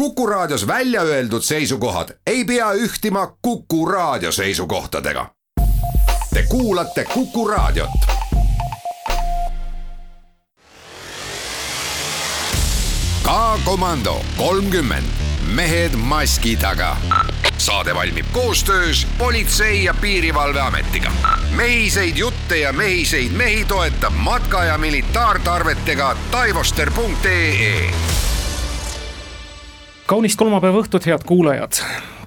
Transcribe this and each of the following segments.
Kuku Raadios välja öeldud seisukohad ei pea ühtima Kuku Raadio seisukohtadega. Te kuulate Kuku Raadiot. K-komando kolmkümmend, mehed maski taga. saade valmib koostöös Politsei- ja Piirivalveametiga. mehiseid jutte ja mehiseid mehi toetab matka- ja militaartarvetega taivoster.ee kaunist kolmapäeva õhtut, head kuulajad.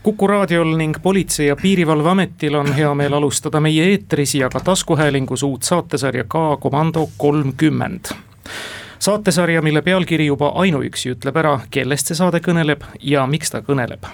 kuku raadiol ning Politsei- ja Piirivalveametil on hea meel alustada meie eetris ja ka taskuhäälingus uut saatesarja K komando kolmkümmend saatesarja, mille pealkiri juba ainuüksi ütleb ära, kellest see saade kõneleb ja miks ta kõneleb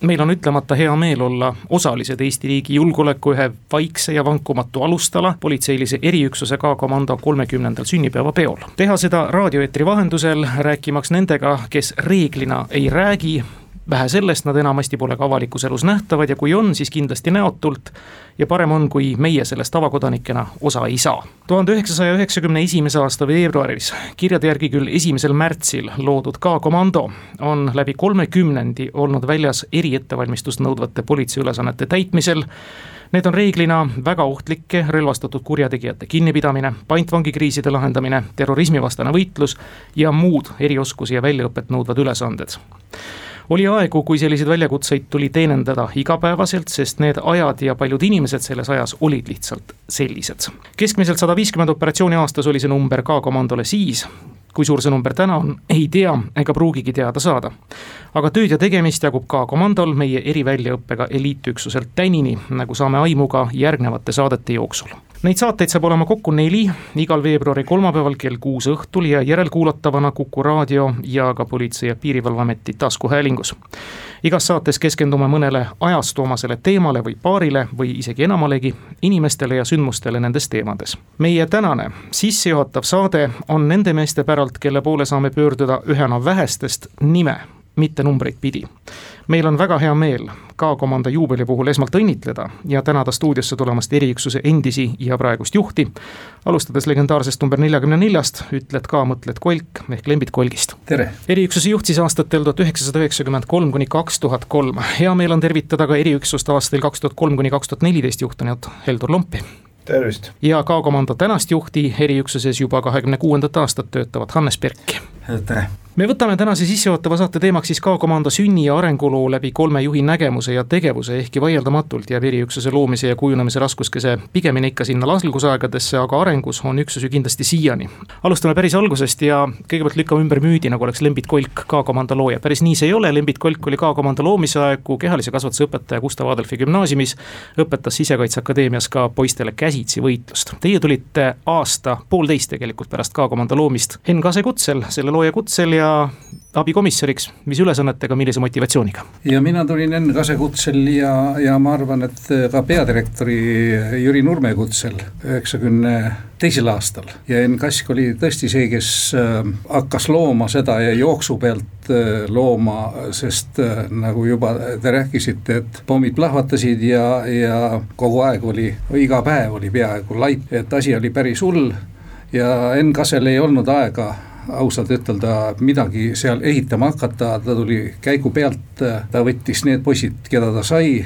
meil on ütlemata hea meel olla osalised Eesti riigi julgeoleku ühe vaikse ja vankumatu alustala, politseilise eriüksuse K-komando kolmekümnendal sünnipäevapeol. teha seda raadioeetri vahendusel, rääkimaks nendega, kes reeglina ei räägi vähe sellest, nad enamasti pole ka avalikus elus nähtavad ja kui on, siis kindlasti näotult. ja parem on, kui meie sellest tavakodanikena osa ei saa. tuhande üheksasaja üheksakümne esimese aasta veebruaris, kirjade järgi küll esimesel märtsil loodud K-komando on läbi kolmekümnendi olnud väljas eriettevalmistust nõudvate politseiülesannete täitmisel Need on reeglina väga ohtlike relvastatud kurjategijate kinnipidamine, pantvangikriiside lahendamine, terrorismivastane võitlus ja muud erioskusi ja väljaõpet nõudvad ülesanded oli aegu, kui selliseid väljakutseid tuli teenindada igapäevaselt, sest need ajad ja paljud inimesed selles ajas olid lihtsalt sellised. keskmiselt sada viiskümmend operatsiooni aastas oli see number K-komandole siis, kui suur see number täna on, ei tea ega pruugigi teada saada. aga tööd ja tegemist jagub K-komandol meie eriväljaõppega eliitüksuselt tänini, nagu saame aimu ka järgnevate saadete jooksul. Neid saateid saab olema kokku neli, igal veebruari kolmapäeval kell kuus õhtul ja järelkuulatavana Kuku raadio ja ka Politsei- ja Piirivalveameti taskuhäälingus igas saates keskendume mõnele ajastu omasele teemale või paarile või isegi enamalegi inimestele ja sündmustele nendes teemades. meie tänane sissejuhatav saade on nende meeste päralt, kelle poole saame pöörduda ühena vähestest nime mitte numbreid pidi. meil on väga hea meel K-komando juubeli puhul esmalt õnnitleda ja tänada stuudiosse tulemast eriüksuse endisi ja praegust juhti. alustades legendaarsest number neljakümne neljast, ütled ka, mõtled Kolk ehk Lembit Kolgist. tere! eriüksuse juht siis aastatel tuhat üheksasada üheksakümmend kolm kuni kaks tuhat kolm. hea meel on tervitada ka eriüksust aastail kaks tuhat kolm kuni kaks tuhat neliteist juhtinud Heldur Lompi tervist! ja K-komando tänast juhti eriüksuses juba kahekümne kuuendat aastat töötavat Hannes Perki. tere! Me võtame tänase sissejuhatava saate teemaks siis K-komando sünni ja arenguloo läbi kolme juhi nägemuse ja tegevuse, ehkki vaieldamatult jääb eriüksuse loomise ja kujunemise raskuskese pigemini ikka sinna algusaegadesse, aga arengus on üksus ju kindlasti siiani. alustame päris algusest ja kõigepealt lükkame ümber müüdi, nagu oleks Lembit Kolk K-komando looja, päris nii see ei ole, Lembit Kolk oli K-komando loomise aegu kehalise kasvatuse õpetaja Gustav Adolfi gümnaasiumis, õpetas Sisekaitseakadeemias ka poistele käsitsi võitlust. Teie tulite aasta-poolteist tegelikult pärast K-komando loomist Henn Kase kutsel, selle looja kutsel ja abikomissariks, mis ülesannetega, millise motivatsiooniga? ja mina tulin Enn Kase kutsel ja, ja ma arvan, et ka peadirektori Jüri Nurme kutsel üheksakümne teisel aastal. ja Enn Kask oli tõesti see, kes äh, hakkas looma seda ja jooksu pealt äh, looma, sest äh, nagu juba te rääkisite, et pommid plahvatasid ja, ja kogu aeg oli, iga päev oli peaaegu laip, et asi oli päris hull ja Enn Kasel ei olnud aega ausalt ütelda midagi seal ehitama hakata, ta tuli käigu pealt, ta võttis need poisid, keda ta sai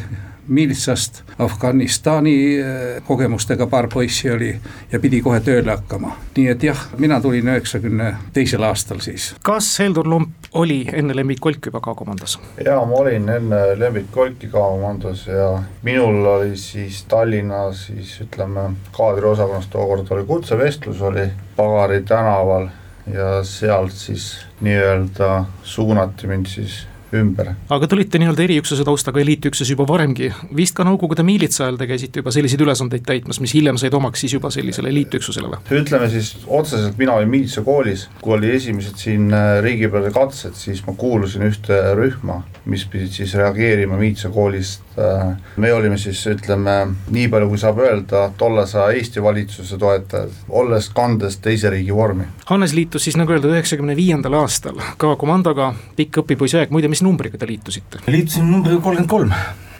miilitsast, Afganistani eh, kogemustega paar poissi oli ja pidi kohe tööle hakkama. nii et jah, mina tulin üheksakümne teisel aastal siis. kas Heldur Lump oli enne Lembit Kolk juba K-komandos? jaa, ma olin enne Lembit Kolki K-komandos ja minul oli siis Tallinna siis ütleme, kaadriosakonnas tookord oli kutsevestlus oli Pagari tänaval ja sealt siis nii-öelda suunati mind siis ümber. aga te olite nii-öelda eriüksuse taustaga eliitüksus juba varemgi, vist ka Nõukogude miilitsa ajal te käisite juba selliseid ülesandeid täitmas, mis hiljem said omaks siis juba sellisele eliitüksusele või? ütleme siis otseselt mina olin miilitsakoolis, kui oli esimesed siin äh, riigipöörde katsed, siis ma kuulusin ühte rühma, mis pidid siis reageerima miilitsakoolist. Äh, me olime siis ütleme nii palju, kui saab öelda, tollase Eesti valitsuse toetajad, olles kandes teise riigi vormi. Hannes liitus siis nagu öeldud üheksakümne viiendal aastal ka komandoga, pikk õpipoisi aeg, muide, mis numbriga te liitusite? liitusin numbriga kolmkümmend kolm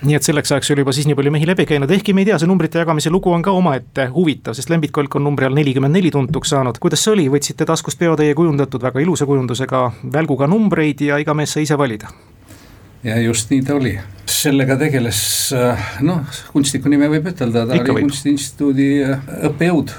nii et selleks ajaks oli juba siis nii palju mehi läbi käinud, ehkki me ei tea, see numbrite jagamise lugu on ka omaette huvitav, sest Lembit Kolk on numbri all nelikümmend neli tuntuks saanud. kuidas see oli, võtsite taskust peotäie kujundatud väga ilusa kujundusega välguga numbreid ja iga mees sai ise valida? Ja just nii ta oli, sellega tegeles noh, kunstniku nime võib ütelda, ta Ikka oli. Kunstiinstituudi õppejõud.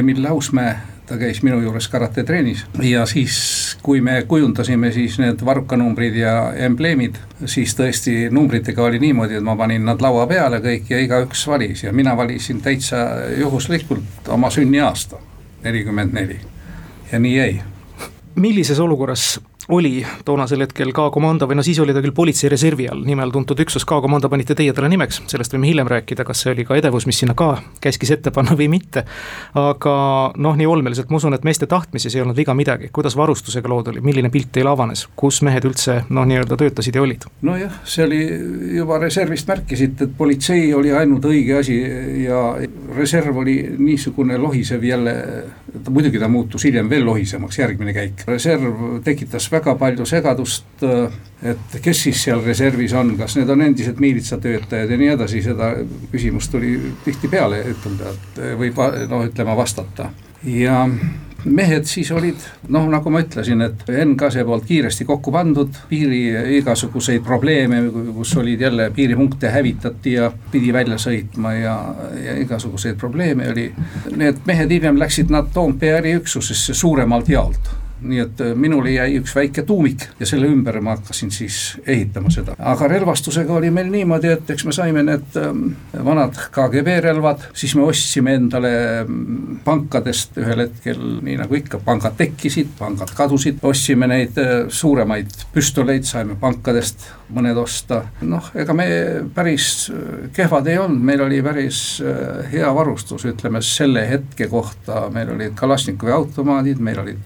Emil Lausmäe ta käis minu juures karatetrennis ja siis, kui me kujundasime siis need varrukanumbrid ja embleemid, siis tõesti numbritega oli niimoodi, et ma panin nad laua peale kõik ja igaüks valis. Ja mina valisin täitsa juhuslikult oma sünniaasta, nelikümmend neli. Ja nii jäi. Millises olukorras oli toonasel hetkel K-komando või no siis oli ta küll politsei reservi all, nime all tuntud üksus, K-komando panite teie talle nimeks, sellest võime hiljem rääkida, kas see oli ka edevus, mis sinna K käskis ette panna või mitte. aga noh, nii olmeliselt ma usun, et meeste tahtmises ei olnud viga midagi, kuidas varustusega lood oli, milline pilt teil avanes, kus mehed üldse noh, nii-öelda töötasid ja olid? nojah, see oli juba reservist märkisite, et politsei oli ainult õige asi ja reserv oli niisugune lohisev jälle, muidugi ta muutus hiljem veel lohisemaks, järgmine käik, reserv tekitas väga väga palju segadust, et kes siis seal reservis on, kas need on endised miilitsatöötajad ja nii edasi, seda küsimust tuli tihtipeale ütelda, et võib noh, ütlema vastata ja mehed siis olid noh, nagu ma ütlesin, et NKAS-e poolt kiiresti kokku pandud, piiri igasuguseid probleeme, kus olid jälle piiripunkte hävitati ja pidi välja sõitma ja, ja igasuguseid probleeme oli. Need mehed hiljem läksid nad Toompea äriüksusesse suuremalt jaolt nii et äh, minule jäi üks väike tuumik ja selle ümber ma hakkasin siis ehitama seda. aga relvastusega oli meil niimoodi, et eks me saime need ähm, vanad KGB relvad, siis me ostsime endale mm, pankadest ühel hetkel, nii nagu ikka, pangad tekkisid, pangad kadusid, ostsime neid äh, suuremaid püstoleid, saime pankadest mõned osta. noh, ega me päris äh, kehvad ei olnud, meil oli päris hea varustus, ütleme selle hetke kohta, meil olid Kalašnikovi automaadid, meil olid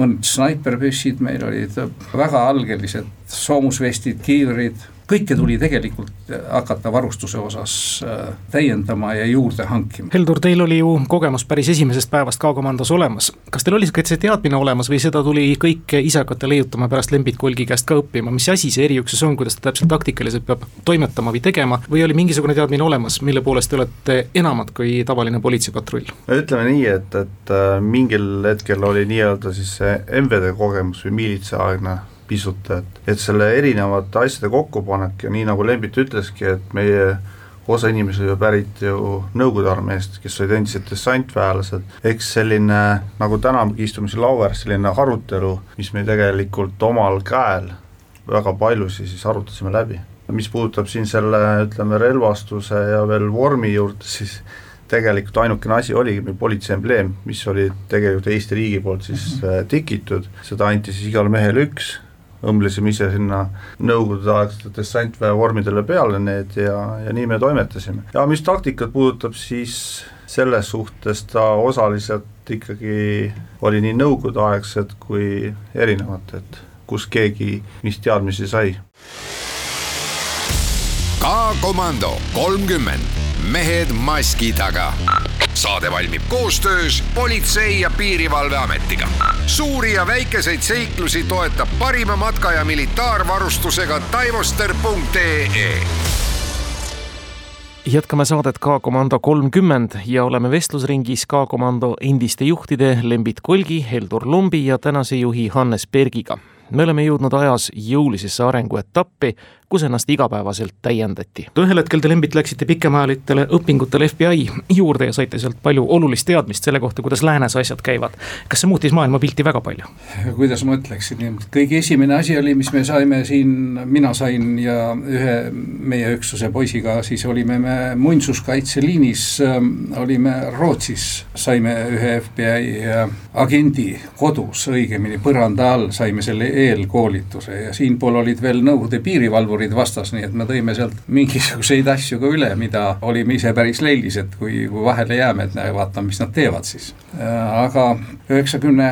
mõned snaiperpüssid, meil olid väga algelised soomusvestid, kiivrid kõike tuli tegelikult hakata varustuse osas äh, täiendama ja juurde hankima. Heldur, teil oli ju kogemus päris esimesest päevast K-komandos olemas. kas teil oli see teadmine olemas või seda tuli kõike ise hakata leiutama pärast Lembit Kolgi käest ka õppima, mis asi see eriüksus on, kuidas ta täpselt taktikaliselt peab toimetama või tegema või oli mingisugune teadmine olemas, mille poolest te olete enamad kui tavaline politseipatrull? ütleme nii, et, et äh, mingil hetkel oli nii-öelda siis see MVD kogemus või miilitsaaegne pisut, et, et selle erinevate asjade kokkupanek ja nii nagu Lembit ütleski, et meie osa inimesi oli pärit ju Nõukogude armeest, kes olid endised dessantväelased, eks selline, nagu tänagi laua ääres, selline arutelu, mis me tegelikult omal käel väga paljusi siis arutasime läbi. mis puudutab siin selle, ütleme, relvastuse ja veel vormi juurde, siis tegelikult ainukene asi oligi meil politsei embleem, mis oli tegelikult Eesti riigi poolt siis mm -hmm. tikitud, seda anti siis igale mehele üks õmblesime ise sinna nõukogudeaegsete dessantväe vormidele peale need ja, ja nii me toimetasime. ja mis taktikat puudutab, siis selles suhtes ta osaliselt ikkagi oli nii nõukogudeaegsed kui erinevad, et kus keegi mis teadmisi sai. K-komando kolmkümmend, mehed maski taga saade valmib koostöös Politsei- ja Piirivalveametiga. suuri ja väikeseid seiklusi toetab parima matka- ja militaarvarustusega taivoster.ee jätkame saadet K-komando kolmkümmend ja oleme vestlusringis K-komando endiste juhtide Lembit Kolgi, Heldur Lumbi ja tänase juhi Hannes Bergiga. me oleme jõudnud ajas jõulisesse arenguetappi kus ennast igapäevaselt täiendati. ühel hetkel te Lembit läksite pikemaajalitele õpingutele FBI juurde ja saite sealt palju olulist teadmist selle kohta, kuidas läänes asjad käivad. kas see muutis maailmapilti väga palju? kuidas ma ütleksin, kõige esimene asi oli, mis me saime siin, mina sain ja ühe meie üksuse poisiga, siis olime me muinsuskaitseliinis, olime Rootsis, saime ühe FBI äh, agendi kodus, õigemini põranda all saime selle eelkoolituse ja siinpool olid veel Nõukogude piirivalvurid sõdurid vastas, nii et me tõime sealt mingisuguseid asju ka üle, mida olime ise päris lellis, et kui, kui vahele jääme, et vaatame, mis nad teevad siis. aga üheksakümne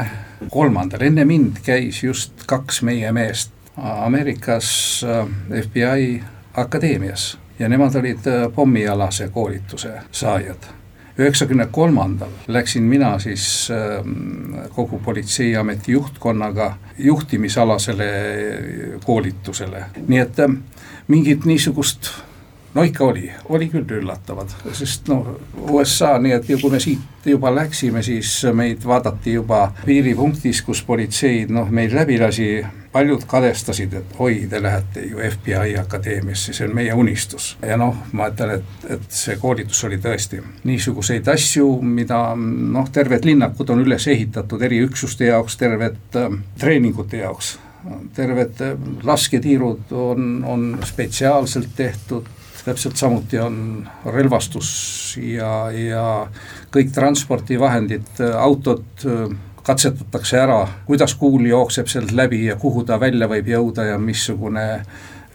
kolmandal, enne mind käis just kaks meie meest Ameerikas äh, FBI akadeemias ja nemad olid äh, pommialase koolituse saajad üheksakümne kolmandal läksin mina siis ähm, kogu politseiameti juhtkonnaga juhtimisalasele koolitusele, nii et ähm, mingit niisugust no ikka oli, oli küll üllatavad, sest no USA, nii et kui me siit juba läksime, siis meid vaadati juba piiripunktis, kus politsei noh, meid läbi lasi. Paljud kadestasid, et oi, te lähete ju FBI akadeemiasse, see on meie unistus. ja noh, ma ütlen, et, et see koolitus oli tõesti niisuguseid asju, mida noh, terved linnakud on üles ehitatud eriüksuste jaoks, terved äh, treeningute jaoks terved lasketiirud on, on spetsiaalselt tehtud täpselt samuti on relvastus ja, ja kõik transpordivahendid, autod katsetatakse ära, kuidas kuul jookseb sealt läbi ja kuhu ta välja võib jõuda ja missugune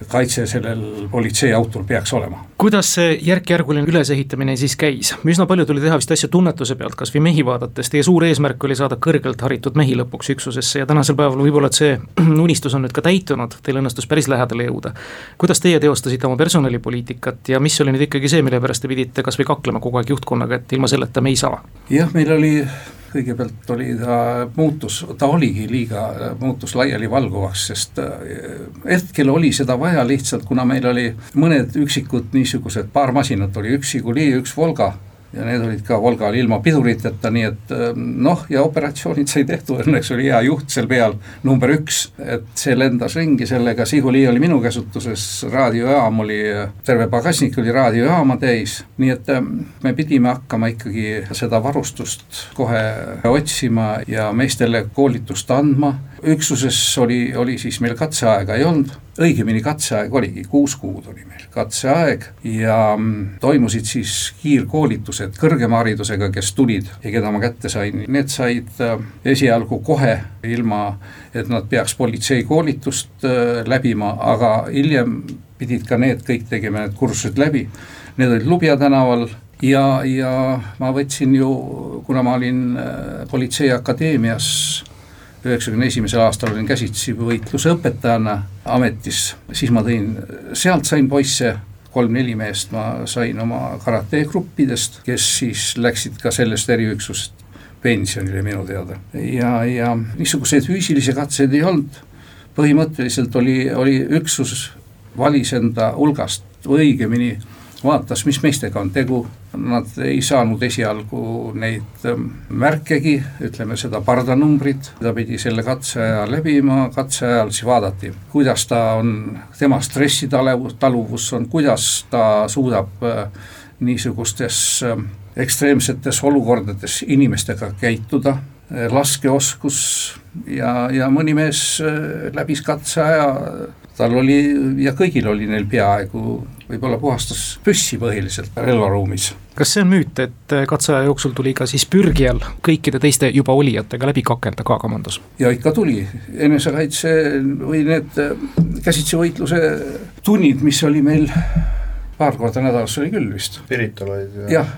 kaitse sellel politseiautol peaks olema. kuidas see järk-järguline ülesehitamine siis käis, üsna palju tuli teha vist asja tunnetuse pealt, kas või mehi vaadates, teie suur eesmärk oli saada kõrgelt haritud mehi lõpuks üksusesse ja tänasel päeval võib-olla, et see unistus on nüüd ka täitunud, teil õnnestus päris lähedale jõuda. kuidas teie teostasite oma personalipoliitikat ja mis oli nüüd ikkagi see, mille pärast te pidite kas või kaklema kogu aeg juhtkonnaga, et ilma selleta me ei saa? jah, meil oli kõigepealt oli ta muutus, ta oligi liiga, muutus laialivalguvaks, sest äh, hetkel oli seda vaja lihtsalt, kuna meil oli mõned üksikud niisugused, paar masinat oli, üks Žiguli, üks Volga ja need olid ka Volgal ilma piduriteta, nii et ähm, noh, ja operatsioonid sai tehtud, õnneks oli hea juht seal peal, number üks, et see lendas ringi sellega, Žiguli oli minu käsutuses, raadiojaam oli, terve pagasnik oli raadiojaama täis, nii et ähm, me pidime hakkama ikkagi seda varustust kohe otsima ja meestele koolitust andma üksuses oli, oli siis meil katseaega ei olnud, õigemini katseaeg oligi, kuus kuud oli meil katseaeg ja mm, toimusid siis kiirkoolitused kõrgema haridusega, kes tulid ja keda ma kätte sain, need said äh, esialgu kohe, ilma et nad peaks politseikoolitust äh, läbima, aga hiljem pidid ka need kõik tegema need kursused läbi. Need olid Lubja tänaval ja, ja ma võtsin ju, kuna ma olin äh, Politseiakadeemias üheksakümne esimesel aastal olin käsitsi võitluse õpetajana ametis, siis ma tõin, sealt sain poisse kolm-neli meest ma sain oma karate gruppidest, kes siis läksid ka sellest eriüksusest pensionile minu teada. ja, ja niisuguseid füüsilisi katseid ei olnud, põhimõtteliselt oli, oli üksus valis enda hulgast õigemini vaatas, mis meestega on tegu, nad ei saanud esialgu neid ähm, märkegi, ütleme seda pardanumbrit, ta pidi selle katseaja läbima, katse ajal siis vaadati, kuidas ta on, tema stressitaluvus on, kuidas ta suudab äh, niisugustes ähm, ekstreemsetes olukordades inimestega käituda, äh, laskeoskus ja, ja mõni mees äh, läbis katseaja tal oli ja kõigil oli neil peaaegu, võib-olla puhastas püssi põhiliselt relvaruumis. kas see on müüt, et katseaja jooksul tuli ka siis pürgijal kõikide teiste juba olijatega läbi kakelda ka komandos? ja ikka tuli, enesekaitse või need käsitsivõitluse tunnid, mis oli meil paar korda nädalas oli küll vist. Pirital olid ja. jah,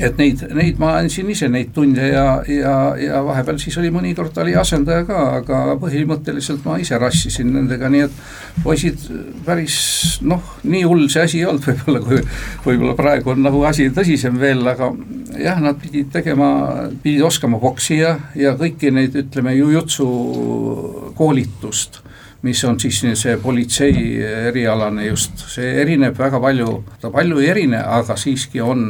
et neid, neid ma andsin ise neid tunde ja, ja, ja vahepeal siis oli mõnikord oli asendaja ka, aga põhimõtteliselt ma ise rassisin nendega, nii et poisid päris noh, nii hull see asi ei olnud võib-olla, kui võib-olla praegu on nagu asi tõsisem veel, aga jah, nad pidid tegema, pidid oskama poksi ja, ja kõiki neid, ütleme, jujutsu koolitust mis on siis see politsei erialane just, see erineb väga palju, ta palju ei erine, aga siiski on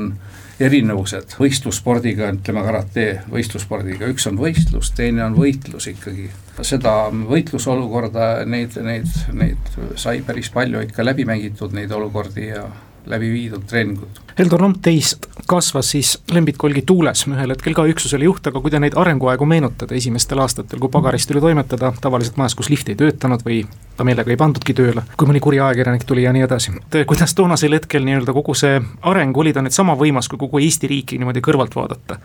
erinevused võistlusspordiga, ütleme karate võistlusspordiga, üks on võistlus, teine on võitlus ikkagi. seda võitlusolukorda, neid, neid, neid sai päris palju ikka läbi mängitud, neid olukordi ja läbi viidud treeningud. Heldur Lomp teist kasvas siis Lembit Kolgi tuules, ühel hetkel ka üksusele juht, aga kui te neid arenguaegu meenutate esimestel aastatel, kui pagarist tuli toimetada tavaliselt majas, kus lift ei töötanud või ta meelega ei pandudki tööle, kui mõni kuri ajakirjanik tuli ja nii edasi. kuidas toonasel hetkel nii-öelda kogu see areng oli ta nüüd sama võimas, kui kogu Eesti riiki niimoodi kõrvalt vaadata?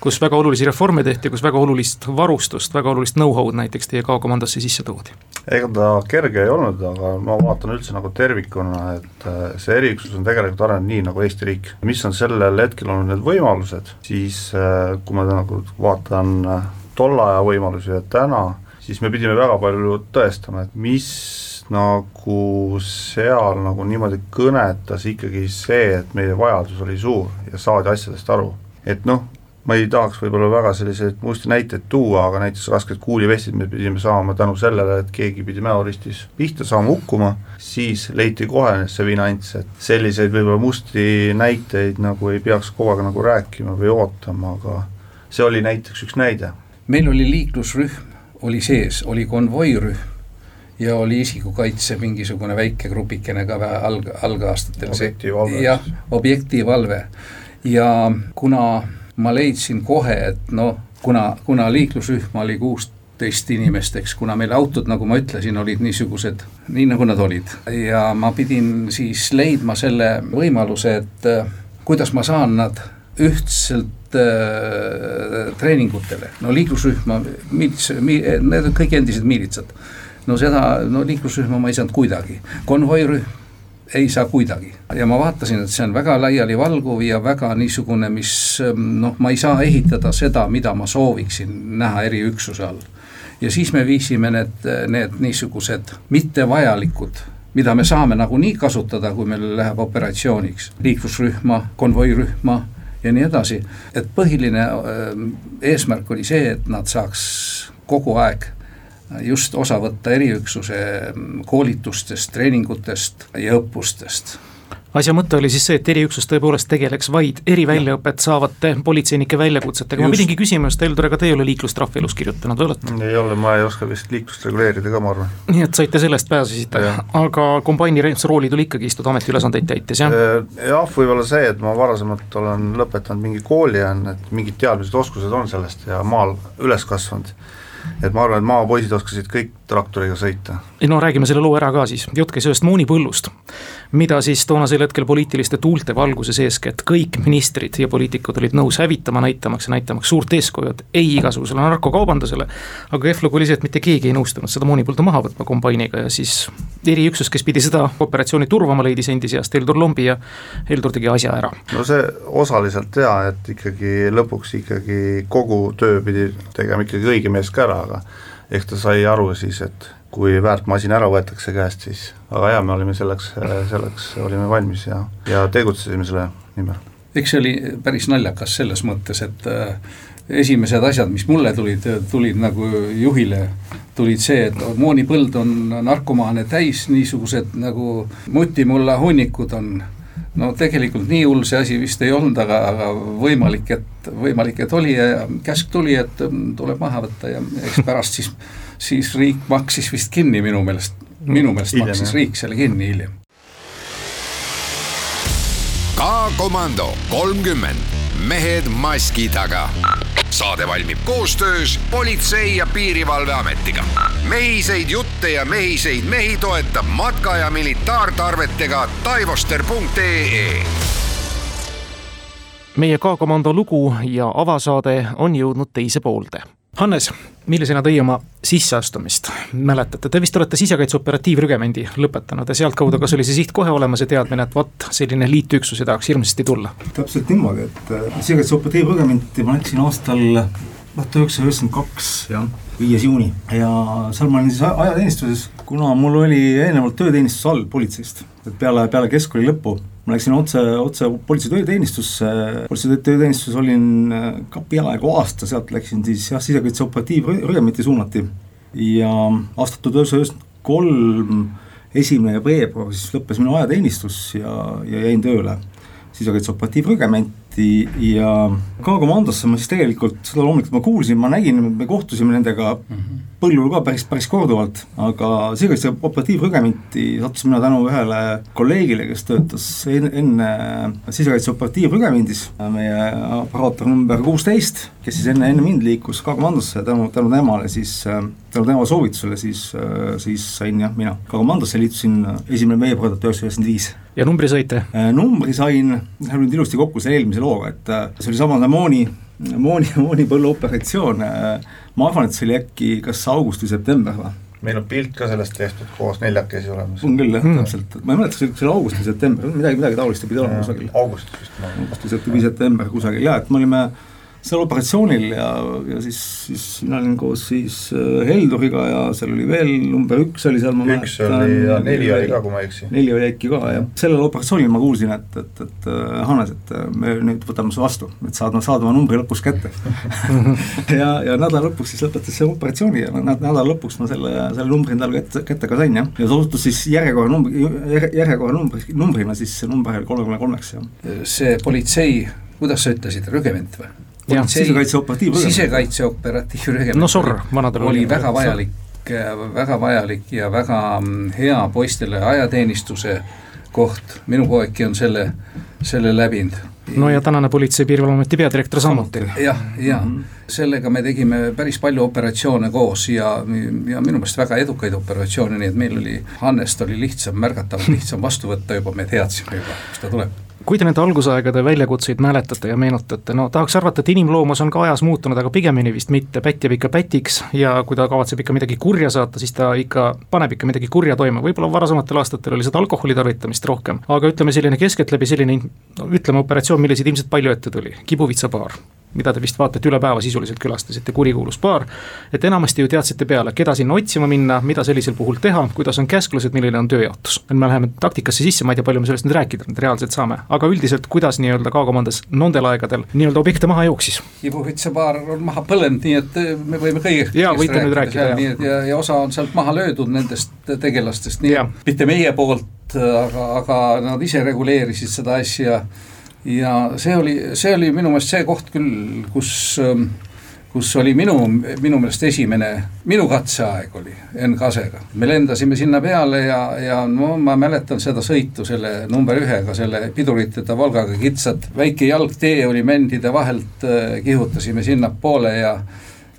kus väga olulisi reforme tehti, kus väga olulist varustust, väga olulist know-how'd näiteks teie K-komandosse sisse toodi? ega ta kerge ei olnud, aga ma vaatan üldse nagu tervikuna, et äh, see eriüksus on tegelikult arenenud nii nagu Eesti riik. mis on sellel hetkel olnud need võimalused, siis äh, kui ma nagu vaatan äh, tolle aja võimalusi ja täna, siis me pidime väga palju tõestama, et mis nagu seal nagu niimoodi kõnetas ikkagi see, et meie vajadus oli suur ja saadi asjadest aru. et noh, ma ei tahaks võib-olla väga selliseid musti näiteid tuua, aga näiteks rasked kuulivestid me pidime saama tänu sellele, et keegi pidi mäoristis pihta saama, hukkuma, siis leiti kohe see vinants, et selliseid võib-olla musti näiteid nagu ei peaks kogu aeg nagu rääkima või ootama, aga see oli näiteks üks näide. meil oli liiklusrühm, oli sees, oli konvoirühm ja oli isikukaitse mingisugune väike grupikene ka alg-, algaastatel. jah, objektiivalve ja kuna ma leidsin kohe, et noh, kuna, kuna liiklusrühm oli kuusteist inimest, eks, kuna meil autod, nagu ma ütlesin, olid niisugused, nii nagu nad olid. ja ma pidin siis leidma selle võimaluse, et äh, kuidas ma saan nad ühtselt äh, treeningutele, no liiklusrühma, miilits- mi,, need on kõik endised miilitsad. no seda, no liiklusrühma ma ei saanud kuidagi, konvoirühm ei saa kuidagi. ja ma vaatasin, et see on väga laialivalguv ja väga niisugune, mis noh, ma ei saa ehitada seda, mida ma sooviksin näha eriüksuse all. ja siis me viisime need, need niisugused mittevajalikud mida me saame nagunii kasutada, kui meil läheb operatsiooniks, liiklusrühma, konvoirühma ja nii edasi. et põhiline eesmärk oli see, et nad saaks kogu aeg just osa võtta eriüksuse koolitustest, treeningutest ja õppustest asja mõte oli siis see, et eriüksus tõepoolest tegeleks vaid eriväljaõpet saavate politseinike väljakutsetega, ma pidingi küsima just, Heldur, ega te ei ole liiklustrahvi elus kirjutanud olete? ei ole, ma ei oska vist liiklust reguleerida ka, ma arvan. nii et saite sellest pääsesite, aga kombaini rooli tuli ikkagi istuda ametiülesandeid täites, jah? Äh, jah, võib-olla see, et ma varasemalt olen lõpetanud mingi kooli, on, et mingid teadmised, oskused on sellest ja maal üles kasvanud et ma arvan, et maapoisid oskasid kõik traktoriga sõita. no räägime selle loo ära ka siis, jutt käis ühest moonipõllust, mida siis toonasel hetkel poliitiliste tuulte valguses eeskätt kõik ministrid ja poliitikud olid nõus hävitama, näitamaks ja näitamaks suurt eeskuju, et ei igasugusele narkokaubandusele. aga kehv lugu oli see, et mitte keegi ei nõustunud seda moonipõldu maha võtma kombainiga ja siis eriüksus, kes pidi seda operatsiooni turvama, leidis endi seast Heldur Lombi ja Heldur tegi asja ära. no see osaliselt jaa, et ikkagi lõpuks ikkagi kogu töö pidi tegema ikkagi õige mees ka ära, aga ehk ta sai aru siis, et kui väärt masin ära võetakse käest, siis aga jaa, me olime selleks, selleks olime valmis ja, ja tegutsesime selle nimel. eks see oli päris naljakas selles mõttes, et äh, esimesed asjad, mis mulle tulid, tulid nagu juhile, tulid see, et moonipõld on narkomaane täis, niisugused nagu mutimulla hunnikud on no tegelikult nii hull see asi vist ei olnud, aga, aga võimalik, et, võimalik, et oli ja käsk tuli, et mm, tuleb maha võtta ja eks pärast siis, siis riik maksis vist kinni minu meelest, minu meelest hiljem, maksis jah. riik selle kinni hiljem. K-komando kolmkümmend, mehed maski taga saade valmib koostöös Politsei- ja Piirivalveametiga. mehiseid jutte ja mehiseid mehi toetab matka- ja militaartarvetega taivoster.ee meie K-komando lugu ja avasaade on jõudnud teise poolde Hannes, millisena teie oma sisseastumist? Mäletate, te vist olete sisekaitse operatiivrügemendi lõpetanud ja sealtkaudu, kas oli see siht kohe olemas ja teadmine, et vot selline liitüksus ja tahaks hirmsasti tulla? täpselt niimoodi, et äh, sisekaitse operatiivrügementi ma läksin aastal tuhat üheksasada üheksakümmend kaks, jah, viies juuni. Ja seal ma olin siis ajateenistuses, kuna mul oli eelnevalt tööteenistus all politseist, et peale, peale keskkooli lõppu ma läksin otse, otse politsei tööteenistusse, politsei tööteenistuses olin äh, ka peaaegu aasta, sealt läksin siis jah, sisekaitse operatiivrügemetti suunati. ja aastat tuhat üheksasada üheksakümmend kolm, esimene veebruar siis lõppes minu ajateenistus ja, ja jäin tööle sisekaitse operatiivrügementi ja K-komandosse ma siis tegelikult seda loomulikult ma kuulsin, ma nägin, me kohtusime nendega mm -hmm. põllul ka päris, päris korduvalt, aga sisekaitse operatiivrügementi sattusin mina tänu ühele kolleegile, kes töötas enne, sisekaitse operatiivrügemendis, meie operaator number kuusteist, kes siis enne, enne mind liikus K-komandosse, tänu, tänu temale siis, tänu tema soovitusele siis, siis sain jah, mina K-komandosse liitusin esimene veebruar tuhat üheksasada üheksakümmend viis ja numbri saite? Äh, numbri sain, läheb nüüd ilusti kokku selle eelmise looga, et äh, see oli samane mooni, mooni, moonipõllu operatsioon, äh, ma arvan, et see oli äkki kas august või september või? meil on pilt ka sellest tehtud koos neljakesi olemas. on küll jah hmm., täpselt, ma ei mäleta, kas see oli august või september, midagi, midagi taolist pidi olema kusagil. augustis vist. augustis või september kusagil ja et me olime seal operatsioonil ja, ja siis, siis mina olin koos siis äh, Helduriga ja seal oli veel number üks oli seal, ma üks oli ja neli oli ka, kui ma ei eksi. neli oli äkki ka, jah. sellel operatsioonil ma kuulsin, et, et, et äh, Hannes, et äh, me nüüd võtame su vastu, et saad, saad oma numbri lõpus kätte ja, ja nädala lõpuks siis lõpetas see operatsiooni ja nädala lõpuks ma selle, selle numbri endale kätte, kätte ka sain, jah. ja see osutus siis järjekorra numbri, järjekorra numbri, numbrina siis see number oli kolmekümne kolmeks, jah. see politsei kuidas sa ütlesid, rügement või? Sisekaitse operatiivrügement. sisekaitse operatiivrügement. no SOR, vanadel oli väga vajalik, väga vajalik ja väga mm, hea poistele ajateenistuse koht, minu poegki on selle, selle läbinud. no ja tänane Politsei- ja Piirivalveameti peadirektor samuti. jah, ja -hmm. sellega me tegime päris palju operatsioone koos ja, ja minu meelest väga edukaid operatsioone, nii et meil oli, Hannest oli lihtsam, märgatavalt lihtsam vastu võtta juba, me teadsime juba, kus ta tuleb kui te nende algusaegade väljakutseid mäletate ja meenutate, no tahaks arvata, et inimloomus on ka ajas muutunud, aga pigemini vist mitte, pätt jääb ikka pätiks ja kui ta kavatseb ikka midagi kurja saata, siis ta ikka paneb ikka midagi kurja toime, võib-olla varasematel aastatel oli seda alkoholi tarvitamist rohkem, aga ütleme, selline keskeltläbi selline no ütleme, operatsioon, milliseid ilmselt palju ette tuli, kibuvitsapaar mida te vist vaata, et üle päeva sisuliselt külastasite, kurikuulus baar. et enamasti ju teadsite peale, keda sinna otsima minna, mida sellisel puhul teha, kuidas on käsklused, milline on tööjaotus. et me läheme taktikasse sisse, ma ei tea, palju me sellest nüüd rääkida nüüd reaalselt saame, aga üldiselt, kuidas nii-öelda K-komandos nendel aegadel nii-öelda objekte maha jooksis? Ibuvitsa baar on maha põlenud, nii et me võime kõigest jaa, võite nüüd rääkida, jah. ja, ja osa on sealt maha löödud nendest tegelastest, nii et mitte meie poolt, aga, aga nad ise reguleerisid seda asja ja see oli, see oli minu meelest see koht küll, kus, ähm, kus oli minu, minu meelest esimene, minu katseaeg oli Enn Kasega. me lendasime sinna peale ja, ja no ma mäletan seda sõitu selle number ühega, selle piduriteta Volgaga kitsad, väike jalgtee oli mändide vahelt, äh, kihutasime sinnapoole ja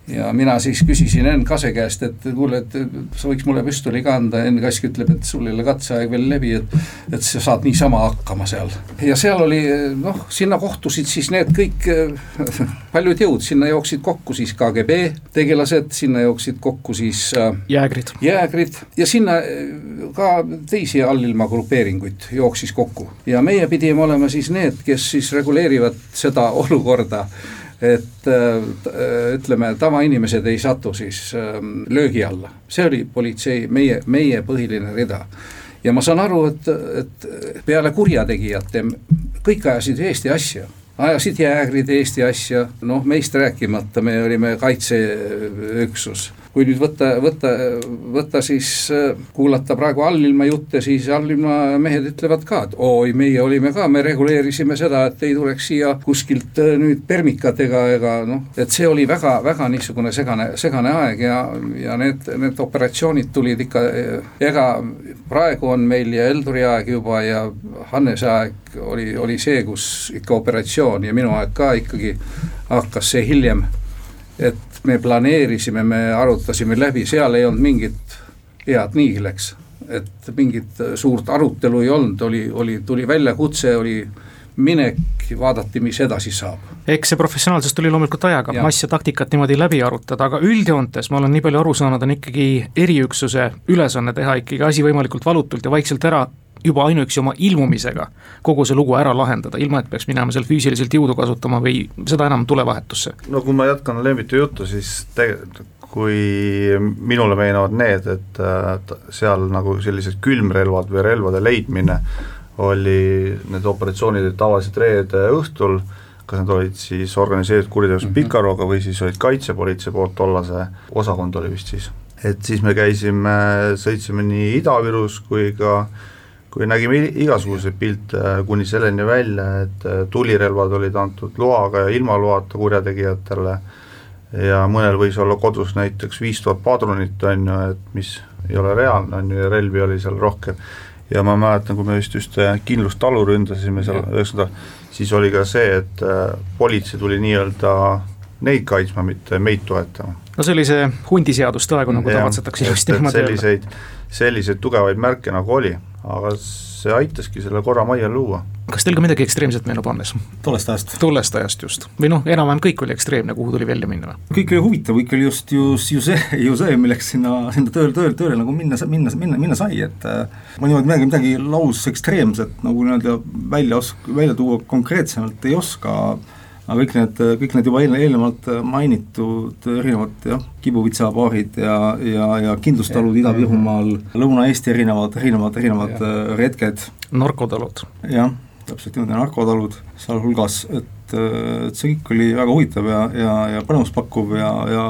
ja mina siis küsisin Enn Kase käest, et kuule, et sa võiks mulle püstoli ka anda, Enn Kask ütleb, et sul ei ole katseaeg veel läbi, et et sa saad niisama hakkama seal. ja seal oli noh, sinna kohtusid siis need kõik paljud jõud, sinna jooksid kokku siis KGB tegelased, sinna jooksid kokku siis äh, jäägrid, jäägrid. Ja sinna äh, ka teisi allilma grupeeringuid jooksis kokku. Ja meie pidime olema siis need, kes siis reguleerivad seda olukorda et äh, ütleme, tavainimesed ei satu siis ähm, löögi alla, see oli politsei, meie, meie põhiline rida. ja ma saan aru, et, et peale kurjategijate kõik ajasid Eesti asja. Ajasid jäägrid Eesti asja, noh meist rääkimata, me olime kaitseüksus kui nüüd võtta, võtta, võtta siis äh, kuulata praegu allilma jutte, siis allilma mehed ütlevad ka, et oi, meie olime ka, me reguleerisime seda, et ei tuleks siia kuskilt äh, nüüd permikatega ega noh, et see oli väga, väga niisugune segane, segane aeg ja, ja need, need operatsioonid tulid ikka, ega praegu on meil ja Elduri aeg juba ja Hannese aeg oli, oli see, kus ikka operatsioon ja minu aeg ka ikkagi hakkas see hiljem. Et me planeerisime, me arutasime läbi, seal ei olnud mingit head niigi läks. et mingit suurt arutelu ei olnud, oli, oli, tuli väljakutse, oli minek, vaadati, mis edasi saab. eks see professionaalsus tuli loomulikult ajaga, mass ja taktikat niimoodi läbi arutada, aga üldjoontes ma olen nii palju aru saanud, on ikkagi eriüksuse ülesanne teha ikkagi asi võimalikult valutult ja vaikselt ära juba ainuüksi oma ilmumisega kogu see lugu ära lahendada, ilma et peaks minema seal füüsiliselt jõudu kasutama või seda enam tulevahetusse. no kui ma jätkan Lembitu juttu, siis tegelikult kui minule meenuvad need, et äh, seal nagu sellised külmrelvad või relvade leidmine oli, need operatsioonid olid tavaliselt reede õhtul, kas need olid siis organiseeritud kuritegevus mm -hmm. Pikaroga või siis olid kaitsepolitsei poolt tollase osakond oli vist siis. et siis me käisime, sõitsime nii Ida-Virus kui ka kui nägime igasuguseid pilte kuni selleni välja, et äh, tulirelvad olid antud loaga ja ilma loata kurjategijatele ja mõnel võis olla kodus näiteks viis tuhat padrunit, on ju, et mis ei ole reaalne, on ju, ja relvi oli seal rohkem. ja ma mäletan, kui me vist ühte kindlustalu ründasime seal üheksakümnendal, siis oli ka see, et äh, politsei tuli nii-öelda neid kaitsma, mitte meid toetama. no see oli see hundiseaduste aegu, nagu tavatsetakse ilusti niimoodi öelda. selliseid, selliseid tugevaid märke nagu oli aga see aitaski selle korra majja luua. kas teil ka midagi ekstreemset meenub, Hannes? tollest ajast. tollest ajast just, või noh, enam-vähem kõik oli ekstreemne, kuhu tuli välja minna? kõik oli huvitav, kõik oli just ju, ju see, ju see, milleks sinna, sinna tööle, tööle, tööle nagu minna, minna, minna, minna sai, et äh, ma niimoodi midagi, midagi laus ekstreemset nagu nii-öelda välja osk-, välja tuua konkreetsemalt ei oska aga kõik need, kõik need juba eelne, eelnevalt mainitud erinevad jah, kibuvitsapaarid ja, ja, ja kindlustalud Ida-Virumaal, Lõuna-Eesti erinevad, erinevad, erinevad ja. retked. narkotalud. jah, täpselt niimoodi, narkotalud sealhulgas, et, et see kõik oli väga huvitav ja, ja, ja põnevuspakkuv ja, ja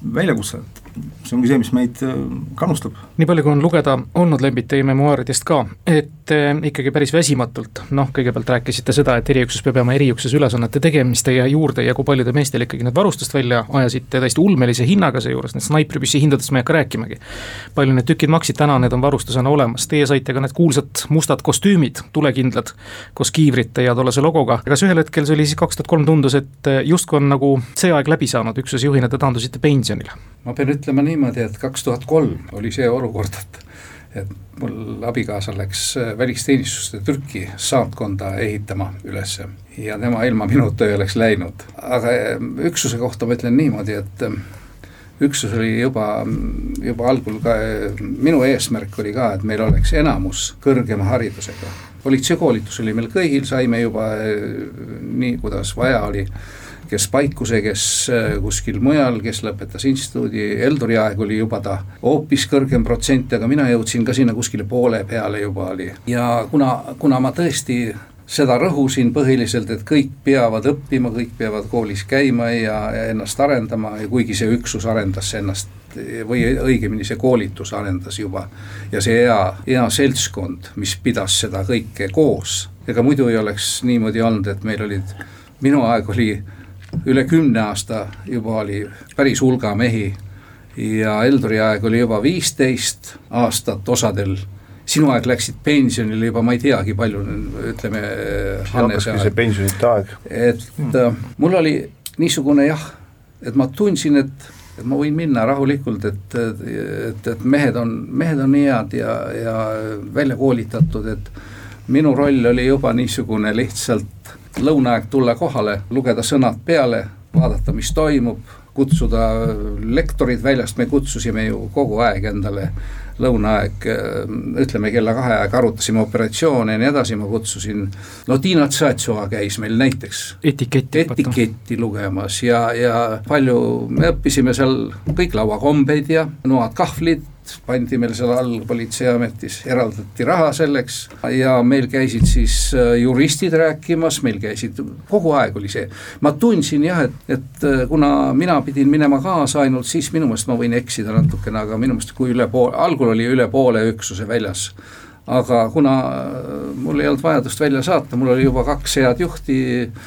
väljakutse, et see ongi see, mis meid äh, kannustab. nii palju, kui on lugeda olnud Lembit teie memuaaridest ka, et äh, ikkagi päris väsimatult, noh, kõigepealt rääkisite seda, et eriüksus peab jääma eriüksuse ülesannete tegemiste ja juurde ja kui paljudel meestel ikkagi need varustust välja ajasite täiesti ulmelise hinnaga seejuures, need snaipripüssi hindadest ma ei hakka rääkimagi. palju need tükid maksid, täna need on varustusena olemas, teie saite ka need kuulsad mustad kostüümid, tulekindlad, koos kiivrite ja tollase logoga, kas ühel hetkel, see oli siis kaks tuhat kolm, tundus, et äh, justkui on nagu see aeg läbi saanud, üksuse juhina te taandusite pensionile? ma pean ütlema niimoodi, et kaks tuhat kolm oli see olukord, et et mul abikaasa läks äh, välisteenistuste Türki saatkonda ehitama ülesse ja tema ilma minuta ei oleks läinud. aga äh, üksuse kohta ma ütlen niimoodi, et äh, üksus oli juba, juba algul ka, minu eesmärk oli ka, et meil oleks enamus kõrgema haridusega. politseikoolitus oli meil kõigil, saime juba nii, kuidas vaja oli kes Paikuse, kes äh, kuskil mujal, kes lõpetas instituudi, Eldori aeg oli juba ta hoopis kõrgem protsent, aga mina jõudsin ka sinna kuskile poole peale juba oli. ja kuna, kuna ma tõesti seda rõhusin põhiliselt, et kõik peavad õppima, kõik peavad koolis käima ja, ja ennast arendama ja kuigi see üksus arendas ennast või õigemini see koolitus arendas juba ja see hea, hea seltskond, mis pidas seda kõike koos, ega muidu ei oleks niimoodi olnud, et meil olid, minu aeg oli üle kümne aasta juba oli päris hulga mehi ja Eldori aeg oli juba viisteist aastat osadel sinu aeg läksid pensionile juba ma ei teagi, palju ütleme. see pensionite aeg. et äh, mul oli niisugune jah, et ma tundsin, et, et ma võin minna rahulikult, et, et, et mehed on, mehed on nii head ja, ja välja koolitatud, et minu roll oli juba niisugune lihtsalt lõunaaeg tulla kohale, lugeda sõnad peale, vaadata, mis toimub, kutsuda lektorid väljast, me kutsusime ju kogu aeg endale lõunaaeg, ütleme kella kahe aeg arutasime operatsioone ja nii edasi, ma kutsusin, no Tiina Tsatsova käis meil näiteks etiketti, etiketti lugemas ja, ja palju, me õppisime seal kõik lauakombeid ja noad kahvlid, pandi meil seal all politseiametis, eraldati raha selleks ja meil käisid siis äh, juristid rääkimas, meil käisid, kogu aeg oli see. ma tundsin jah, et, et äh, kuna mina pidin minema kaasa ainult, siis minu meelest ma võin eksida natukene, aga minu meelest kui üle poole, algul oli üle poole üksuse väljas aga kuna äh, mul ei olnud vajadust välja saata, mul oli juba kaks head juhti,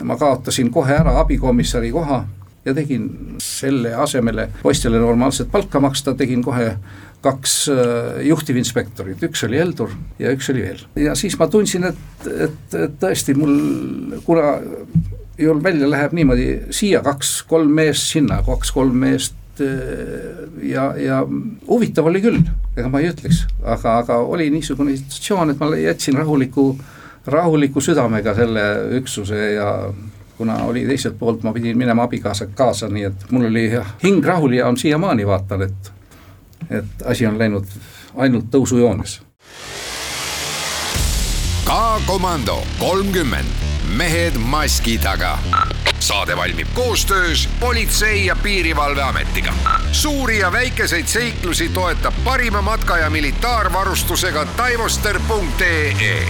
ma kaotasin kohe ära abikomissari koha ja tegin selle asemele poistele normaalset palka maksta, tegin kohe kaks äh, juhtivinspektorit, üks oli Heldur ja üks oli veel. ja siis ma tundsin, et, et, et tõesti mul, kuna ju välja läheb niimoodi siia kaks-kolm meest, sinna kaks-kolm meest äh, ja, ja huvitav oli küll, ega ma ei ütleks, aga, aga oli niisugune situatsioon, et ma jätsin rahuliku, rahuliku südamega selle üksuse ja kuna oli teiselt poolt, ma pidin minema abikaasaga kaasa, nii et mul oli hing rahul ja on siiamaani vaatan, et et asi on läinud ainult tõusujoones. K-komando kolmkümmend, mehed maski taga. saade valmib koostöös Politsei- ja Piirivalveametiga. suuri ja väikeseid seiklusi toetab parima matka- ja militaarvarustusega taivoster.ee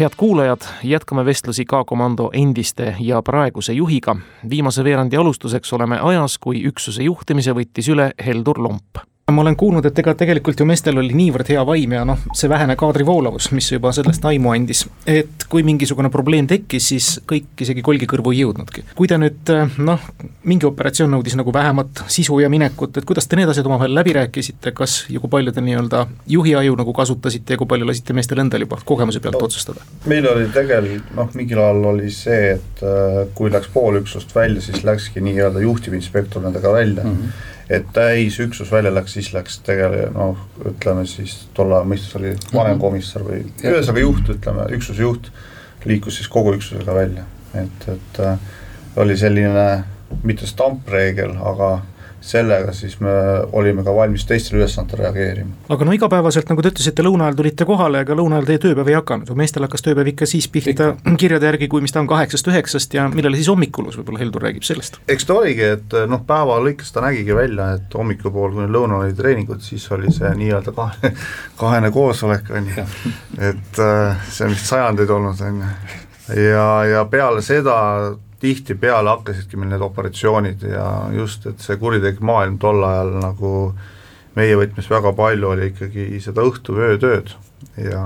head kuulajad, jätkame vestlusi K-komando endiste ja praeguse juhiga. viimase veerandi alustuseks oleme ajas, kui üksuse juhtimise võttis üle Heldur Lomp ma olen kuulnud, et ega tegelikult ju meestel oli niivõrd hea vaim ja noh, see vähene kaadrivoolavus, mis juba sellest aimu andis. et kui mingisugune probleem tekkis, siis kõik isegi kolgi kõrvu ei jõudnudki. kui te nüüd noh, mingi operatsioon nõudis nagu vähemat sisu ja minekut, et kuidas te need asjad omavahel läbi rääkisite, kas ja kui palju te nii-öelda juhi aju nagu kasutasite ja kui palju lasite meestel endal juba kogemuse pealt no, otsustada? meil oli tegelikult noh, mingil ajal oli see, et äh, kui läks pool üksust välja, siis läkski nii-öelda juhtivinspektor nendega välja mm. -hmm et täisüksus välja läks, siis läks tegele-, noh, ütleme siis tolle aja mõistes oli vanemkomissar või ühesõnaga juht, ütleme, üksuse juht, liikus siis kogu üksusega välja, et, et äh, oli selline mitte stampreegel, aga sellega siis me olime ka valmis teistele ülesannetele reageerima. aga no igapäevaselt, nagu te ütlesite, lõuna ajal tulite kohale, ega lõuna ajal teie tööpäev ei hakanud, meestel hakkas tööpäev ikka siis pihta ikka. kirjade järgi, kui mis ta on kaheksast-üheksast ja millal siis hommikulus, võib-olla Heldur räägib sellest? eks ta oligi, et noh, päeva lõikes ta nägigi välja, et hommikupool, kuni lõunal olid treeningud, siis oli see nii-öelda kahe, kahene koosolek, on ju, et äh, see on vist sajandeid olnud, on ju, ja, ja peale seda tihtipeale hakkasidki meil need operatsioonid ja just, et see kuritegelik maailm tol ajal nagu meie võtmes väga palju oli ikkagi seda õhtu-öötööd ja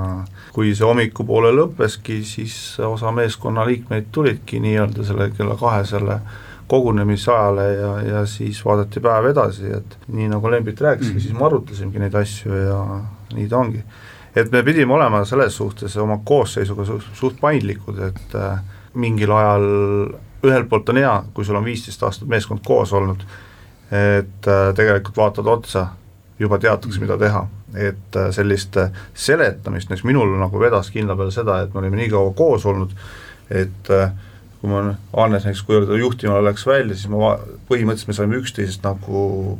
kui see hommikupoole lõppeski, siis osa meeskonna liikmeid tulidki nii-öelda selle kella kahesele kogunemisajale ja, ja siis vaadati päev edasi, et nii nagu Lembit rääkiski mm, -hmm. siis me arutasimegi neid asju ja nii ta ongi. et me pidime olema selles suhtes oma koosseisuga suht, suht paindlikud, et äh, mingil ajal ühelt poolt on hea, kui sul on viisteist aastat meeskond koos olnud, et äh, tegelikult vaatad otsa, juba teatakse, mida teha, et äh, sellist äh, seletamist, näiteks minul nagu vedas kindla peale seda, et me olime nii kaua koos olnud, et kui ma, Hannes näiteks, kui ta juhtimine läks välja, siis ma põhimõtteliselt me saime üksteisest nagu,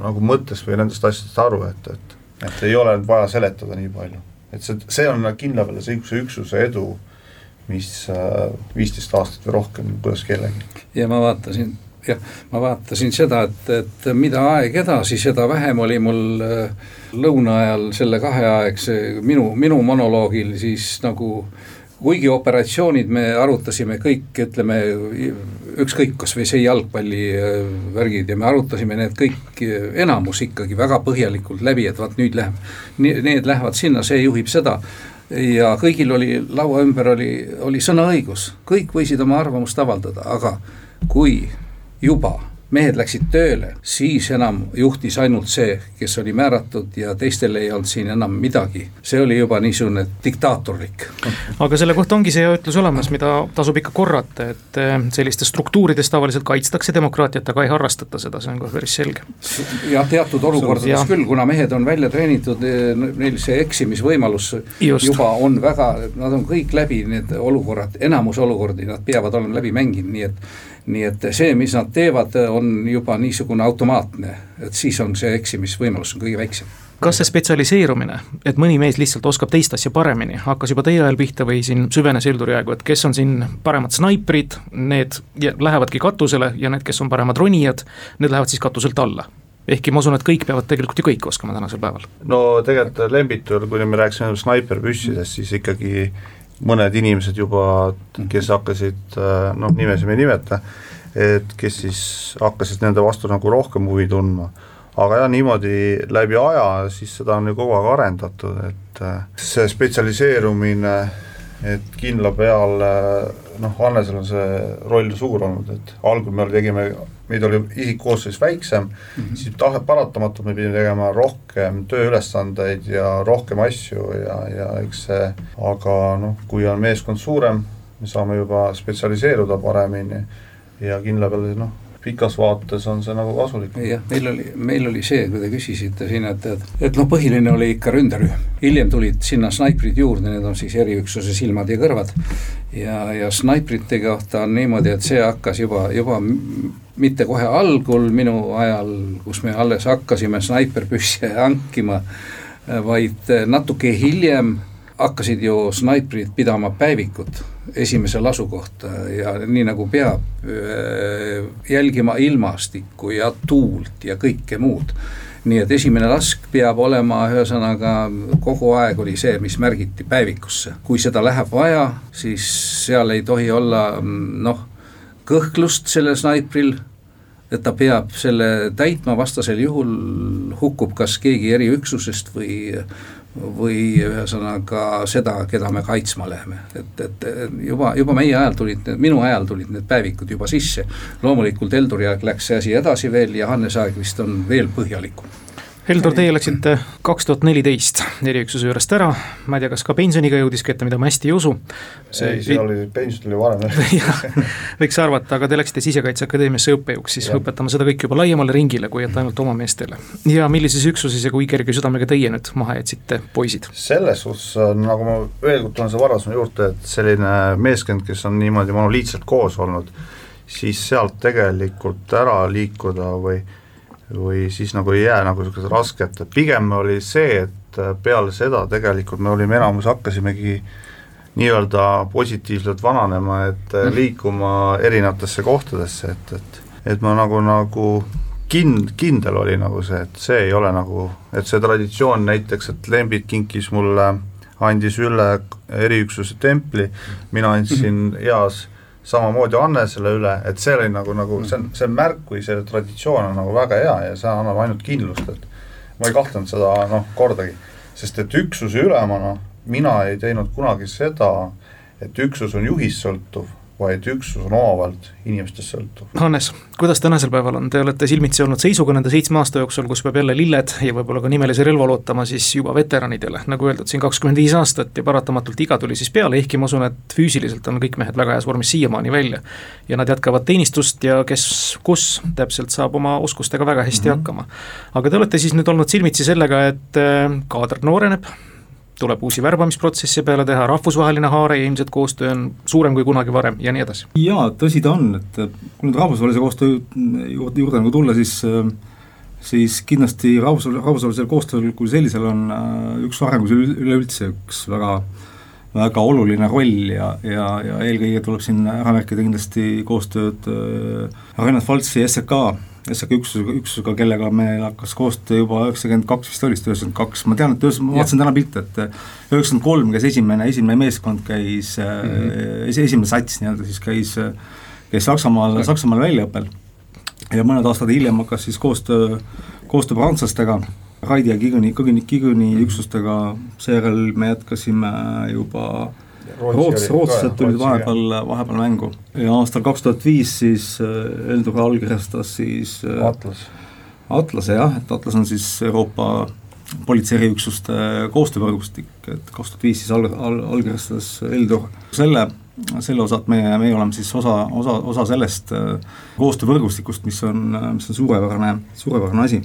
nagu mõttest või nendest asjadest aru, et, et et ei ole vaja seletada nii palju. et see, see on kindla peale see, see üksuse edu mis äh, viisteist aastat või rohkem, kuidas kellelgi. ja ma vaatasin, jah, ma vaatasin seda, et, et mida aeg edasi, seda vähem oli mul äh, lõuna ajal selle kaheaegse minu, minu monoloogil siis nagu kuigi operatsioonid me arutasime kõik, ütleme ükskõik, kas või see jalgpallivärgid äh, ja me arutasime need kõik, enamus ikkagi väga põhjalikult läbi, et vaat nüüd läheb, need lähevad sinna, see juhib seda ja kõigil oli laua ümber oli, oli sõnaõigus, kõik võisid oma arvamust avaldada, aga kui juba mehed läksid tööle, siis enam juhtis ainult see, kes oli määratud ja teistel ei olnud siin enam midagi. see oli juba niisugune diktaatorlik. aga selle kohta ongi see ütlus olemas, mida tasub ikka korrata, et eh, sellistes struktuurides tavaliselt kaitstakse demokraatiat, aga ei harrastata seda, see on kohe päris selge. jah, teatud olukordades ja. küll, kuna mehed on välja treenitud, eh, neil see eksimisvõimalus Just. juba on väga, nad on kõik läbi need olukorrad, enamus olukordi nad peavad olema läbi mänginud, nii et nii et see, mis nad teevad, on juba niisugune automaatne, et siis on see eksimisvõimalus on kõige väiksem kas see spetsialiseerumine, et mõni mees lihtsalt oskab teist asja paremini, hakkas juba teie ajal pihta või siin süvenes Helduri aegu, et kes on siin paremad snaiprid, need lähevadki katusele ja need, kes on paremad ronijad, need lähevad siis katuselt alla? ehkki ma usun, et kõik peavad tegelikult ju kõike oskama tänasel päeval. no tegelikult Lembitul, kui me rääkisime snaiperpüssidest, siis ikkagi mõned inimesed juba, kes hakkasid, äh, noh, nimesid me ei nimeta, et kes siis hakkasid nende vastu nagu rohkem huvi tundma. aga jah, niimoodi läbi aja, siis seda on ju kogu aeg arendatud, et äh, see spetsialiseerumine, et kindla peale noh, Hannesel on see roll suur olnud, et algul me tegime meid oli isikkoosseis väiksem mm, -hmm. siis tahe, paratamatult me pidime tegema rohkem tööülesandeid ja rohkem asju ja, ja eks see, aga noh, kui on meeskond suurem, me saame juba spetsialiseeruda paremini ja kindla peale noh, pikas vaates on see nagu kasulik. jah, meil oli, meil oli see, kui te küsisite siin, et, et, et noh, põhiline oli ikka ründerühm, hiljem tulid sinna snaiprid juurde, need on siis eriüksuse silmad ja kõrvad. ja, ja snaiprite kohta on niimoodi, et see hakkas juba, juba mitte kohe algul minu ajal, kus me alles hakkasime snaiperpüsse hankima, vaid natuke hiljem hakkasid ju snaiprid pidama päevikut esimese lasu kohta ja nii nagu peab, äh, jälgima ilmastikku ja tuult ja kõike muud. nii et esimene lask peab olema, ühesõnaga kogu aeg oli see, mis märgiti päevikusse, kui seda läheb vaja, siis seal ei tohi olla noh, kõhklust sellel snaipril et ta peab selle täitma, vastasel juhul hukkub kas keegi eriüksusest või või ühesõnaga seda, keda me kaitsma läheme, et, et juba, juba meie ajal tulid, minu ajal tulid need päevikud juba sisse. loomulikult Elduri aeg läks see asi edasi veel ja Hannes aeg vist on veel põhjalikum Heldur, teie läksite kaks tuhat neliteist eriüksuse juurest ära, ma ei tea, kas ka pensioniga jõudis kätte, mida ma hästi ei usu. ei, see oli, pension tuli varem võiks arvata, aga te läksite Sisekaitseakadeemiasse õppejõuks siis ja. õpetama seda kõike juba laiemale ringile, kui et ainult oma meestele. ja millises üksuses ja kui kerge südamega teie nüüd maha jätsite, poisid? selles suhtes, nagu ma veel kord tulen selle varasema juurde, et selline meeskond, kes on niimoodi monoliitselt koos olnud, siis sealt tegelikult ära liikuda või või siis nagu ei jää nagu niisugused rasked, pigem oli see, et peale seda tegelikult me olime enamus, hakkasimegi nii-öelda positiivselt vananema, et mhm. liikuma erinevatesse kohtadesse, et, et et ma nagu, nagu kind-, kindel oli nagu see, et see ei ole nagu, et see traditsioon näiteks, et Lembit kinkis mulle, andis üle eriüksuse templi, mina andsin mhm. eas samamoodi Annesele üle, et see oli nagu, nagu see on, see märk või see traditsioon on nagu väga hea ja see annab ainult kindlust, et ma ei kahtlenud seda noh, kordagi, sest et üksuse ülemana mina ei teinud kunagi seda, et üksus on juhist sõltuv, vaid üksus on omavahelt inimestest sõltuv. Hannes, kuidas tänasel päeval on, te olete silmitsi olnud seisuga nende seitsme aasta jooksul, kus peab jälle lilled ja võib-olla ka nimelise relva lootama siis juba veteranidele, nagu öeldud, siin kakskümmend viis aastat ja paratamatult iga tuli siis peale, ehkki ma usun, et füüsiliselt on kõik mehed väga heas vormis siiamaani välja. ja nad jätkavad teenistust ja kes kus täpselt saab oma oskustega väga hästi mm -hmm. hakkama. aga te olete siis nüüd olnud silmitsi sellega, et äh, kaader nooreneb tuleb uusi värbamisprotsesse peale teha, rahvusvaheline haare ja ilmselt koostöö on suurem kui kunagi varem ja nii edasi. jaa, tõsi ta on, et kui nüüd rahvusvahelise koostöö juurde, juurde nagu tulla, siis siis kindlasti rahvus, rahvusvahelisel koostööl kui sellisel on äh, üks arengus üleüldse üks väga väga oluline roll ja, ja, ja eelkõige tuleb siin ära märkida kindlasti koostööd äh, Reinhard Faltsi SEK SK üksusega, üksusega, kellega meil hakkas koostöö juba üheksakümmend kaks vist oli, üheksakümmend kaks, ma tean, et ühes-, ma vaatasin täna pilte, et üheksakümmend kolm käis esimene, esimene meeskond käis mm, -hmm. esimene sats nii-öelda siis käis, käis Saksamaal, Saksamaal väljaõppel. ja mõned aastad hiljem hakkas siis koostöö, koostöö prantslastega, Raidi ja Kiguni, Kiguni, Kiguni üksustega, seejärel me jätkasime juba äh, Roots, rootslased tulid vahepeal, vahepeal mängu. Ja aastal kaks tuhat viis siis äh, Eldur allkirjastas siis äh, Atlas. Atlase jah, et Atlas on siis Euroopa politsei eriüksuste koostöövõrgustik, et kaks tuhat viis siis all, all, allkirjastas Eldur selle, selle osa, et meie, meie oleme siis osa, osa, osa sellest äh, koostöövõrgustikust, mis on, mis on suurepärane, suurepärane asi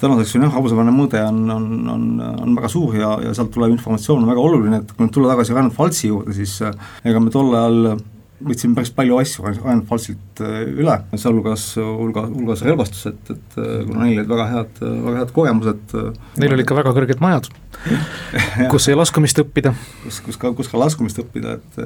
tänaseks on jah, rahvusvaheline mõõde on, on, on, on väga suur ja, ja sealt tulev informatsioon on väga oluline, et kui nüüd tulla tagasi Reinhold Faltsi juurde, siis äh, ega me tol ajal võtsime päris palju asju Ryan Falsilt äh, üle, sealhulgas, hulga, hulgas relvastus, et, et äh, kuna neil olid väga head, väga head kogemused. Neil olid ka väga kõrged majad kus sai laskumist õppida. kus, kus ka, kus ka laskumist õppida, et,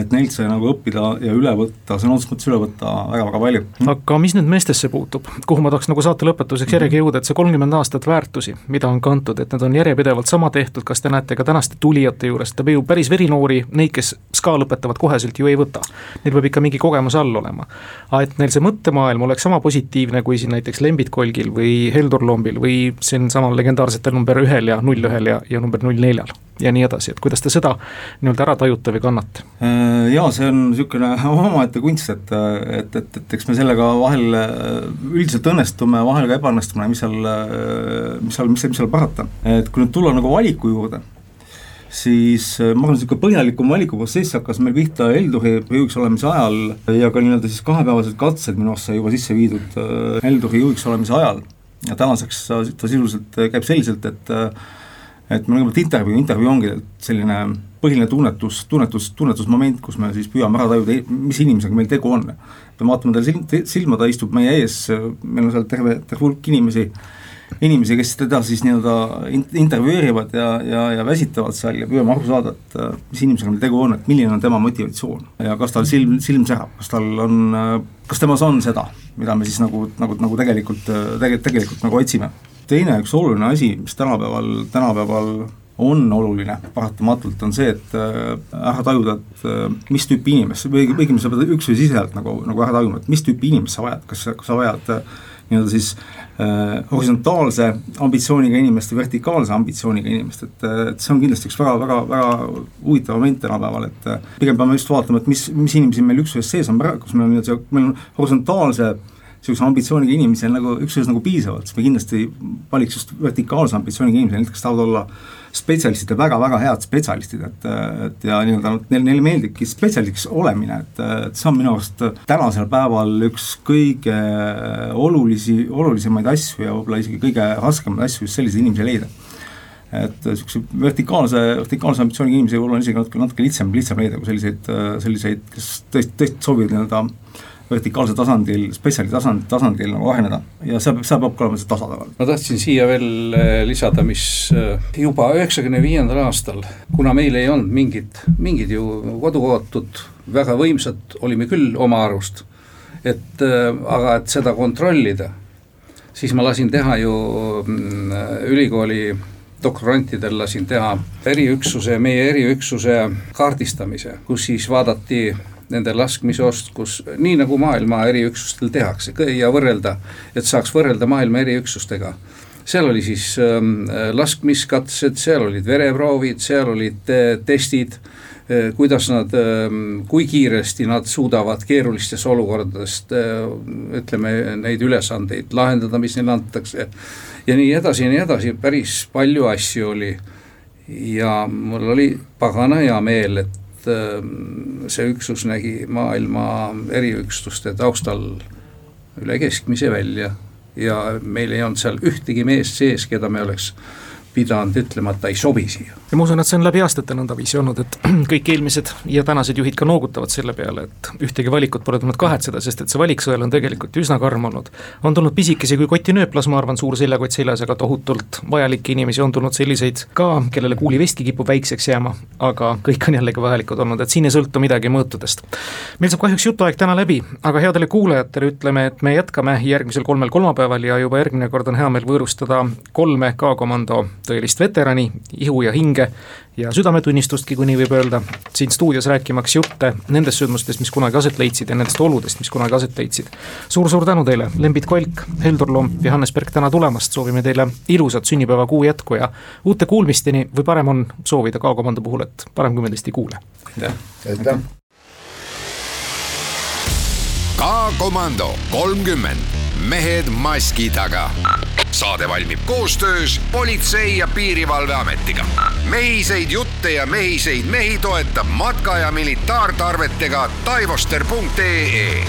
et neilt sai nagu õppida ja üle võtta, sõna otseses mõttes üle võtta väga-väga palju. aga mis nüüd meestesse puutub, kuhu ma tahaks nagu saate lõpetuseks järjegi jõuda, et see kolmkümmend aastat väärtusi, mida on kantud, et need on järjepidevalt sama tehtud, kas te näete ka tänaste tulijate juures, et ju päris verinoori, neid, kes SKA lõpetavad koheselt ju ei võta. Neil peab ikka mingi kogemus all olema. aga et neil see mõttemaailm oleks sama positiivne kui siin näiteks Lembit Kolgil või Heldur Lombil või siin samal legendaarsetel number ühel ja null ühel ja, ja number null neljal ja nii edasi, et kuidas te seda nii-öelda ära tajute või kannate? Äh, jaa, see on niisugune omaette kunst, et, et, et, et eks me sellega vahel äh, üldiselt õnnestume, vahel ka ebaõnnestume, mis seal, äh, mis seal, mis, mis seal parata. et kui nüüd tulla nagu valiku juurde, siis ma arvan, niisugune põhjalikum valikuprotsess hakkas meil pihta Elduri juhiks olemise ajal ja ka nii-öelda siis kahepäevased katsed minu arust sai juba sisse viidud Elduri juhiks olemise ajal. Ja tänaseks ta, ta sisuliselt käib selliselt, et et meil kõigepealt intervjuu, intervjuu ongi selline põhiline tunnetus, tunnetus, tunnetusmoment, kus me siis püüame ära tajuda, mis inimesega meil tegu on. me vaatame talle silm, silma, ta istub meie ees, meil on seal terve, terve hulk inimesi, inimesi, kes teda siis nii-öelda intervjueerivad ja, ja, ja väsitavad seal ja püüame aru saada, et mis inimesega meil tegu on, et milline on tema motivatsioon ja kas tal silm, silm särab, kas tal on, kas temas on seda, mida me siis nagu, nagu, nagu tegelikult, tegelikult, tegelikult nagu otsime. Teine üks oluline asi, mis tänapäeval, tänapäeval on oluline paratamatult, on see, et äh, ära tajuda, et äh, mis tüüpi inimest, või õigemini sa pead üks või siseselt nagu, nagu ära tajuma, et mis tüüpi inimest sa vajad, kas, kas sa vajad äh, nii-öelda siis äh, horisontaalse ambitsiooniga inimest või vertikaalse ambitsiooniga inimest, et, et see on kindlasti üks väga, väga, väga huvitav moment tänapäeval, et pigem peame just vaatama, et mis, mis inimesi meil üksuses sees on praegu, kus meil on nii-öelda, meil on horisontaalse äh, niisuguse ambitsiooniga inimesi on nagu üksteisest nagu piisavalt, siis me kindlasti valiks just vertikaalse ambitsiooniga inimesi, kes tahavad olla spetsialistid ja väga-väga head spetsialistid, et, et ja nii-öelda neil, neile meeldibki spetsialistiks olemine, et, et see on minu arust tänasel päeval üks kõige olulisi, olulisemaid asju ja võib-olla isegi kõige raskemaid asju just selliseid inimesi leida. Et niisuguse vertikaalse, vertikaalse ambitsiooniga inimesi võib-olla on isegi natuke, natuke lihtsam, lihtsam leida kui selliseid, selliseid, kes tõesti, tõesti soovivad nii-öelda vertikaalsel tasandil, spetsiali tasand, tasandil nagu aheneda ja see peab, see peab ka olema see tasakaal. ma tahtsin siia veel äh, lisada, mis äh, juba üheksakümne viiendal aastal, kuna meil ei olnud mingit, mingid ju kodukootud väga võimsad olime küll oma arust, et äh, aga et seda kontrollida, siis ma lasin teha ju mm, ülikooli doktorantidel lasin teha eriüksuse, meie eriüksuse kaardistamise, kus siis vaadati nende laskmisoskus, nii nagu maailma eriüksustel tehakse ja võrrelda, et saaks võrrelda maailma eriüksustega seal oli siis ähm, laskmiskatsed, seal olid vereproovid, seal olid testid äh,, kuidas nad äh,, kui kiiresti nad suudavad keerulistes olukordades äh, ütleme, neid ülesandeid lahendada, mis neile antakse. ja nii edasi ja nii edasi, päris palju asju oli. ja mul oli pagana hea meel, et ähm, see üksus nägi maailma eriüksuste taustal üle keskmise välja ja meil ei olnud seal ühtegi meest sees, keda me oleks pidanud ütlema, et ta ei sobi siia. ja ma usun, et see on läbi aastate nõndaviisi olnud, et kõik eelmised ja tänased juhid ka noogutavad selle peale, et ühtegi valikut pole tulnud kahetseda, sest et see valiksõel on tegelikult üsna karm olnud. on tulnud pisikesi kui kotinööplas, ma arvan, suur seljakott seljas, aga tohutult vajalikke inimesi on tulnud selliseid ka, kellele kuulivestki kipub väikseks jääma, aga kõik on jällegi vajalikud olnud, et siin ei sõltu midagi mõõtudest. meil saab kahjuks jutuaeg täna läbi, aga headele kuulajatele ütleme, et me jätkame järgmisel kolmel kolmapäeval ja juba järgmine kord on hea meel võõrustada kolme K-komando tõelist veterani, ihu ja hinge ja südametunnistustki, kui nii võib öelda, siin stuudios rääkimaks jutte nendest sündmustest, mis kunagi aset leidsid ja nendest oludest, mis kunagi aset leidsid suur,. suur-suur tänu teile, Lembit Kolk, Heldur Lomp ja Hannes Berg täna tulemast, soovime teile ilusat sünnipäevakuu jätku ja uute kuulmisteni või parem on soovida K-komando puhul, et parem, kui me teist ei kuule. aitäh, aitäh. K-komando kolmkümmend, mehed maski taga saade valmib koostöös Politsei- ja Piirivalveametiga. mehiseid jutte ja mehiseid mehi toetab matka- ja militaartarvetega taivoster.ee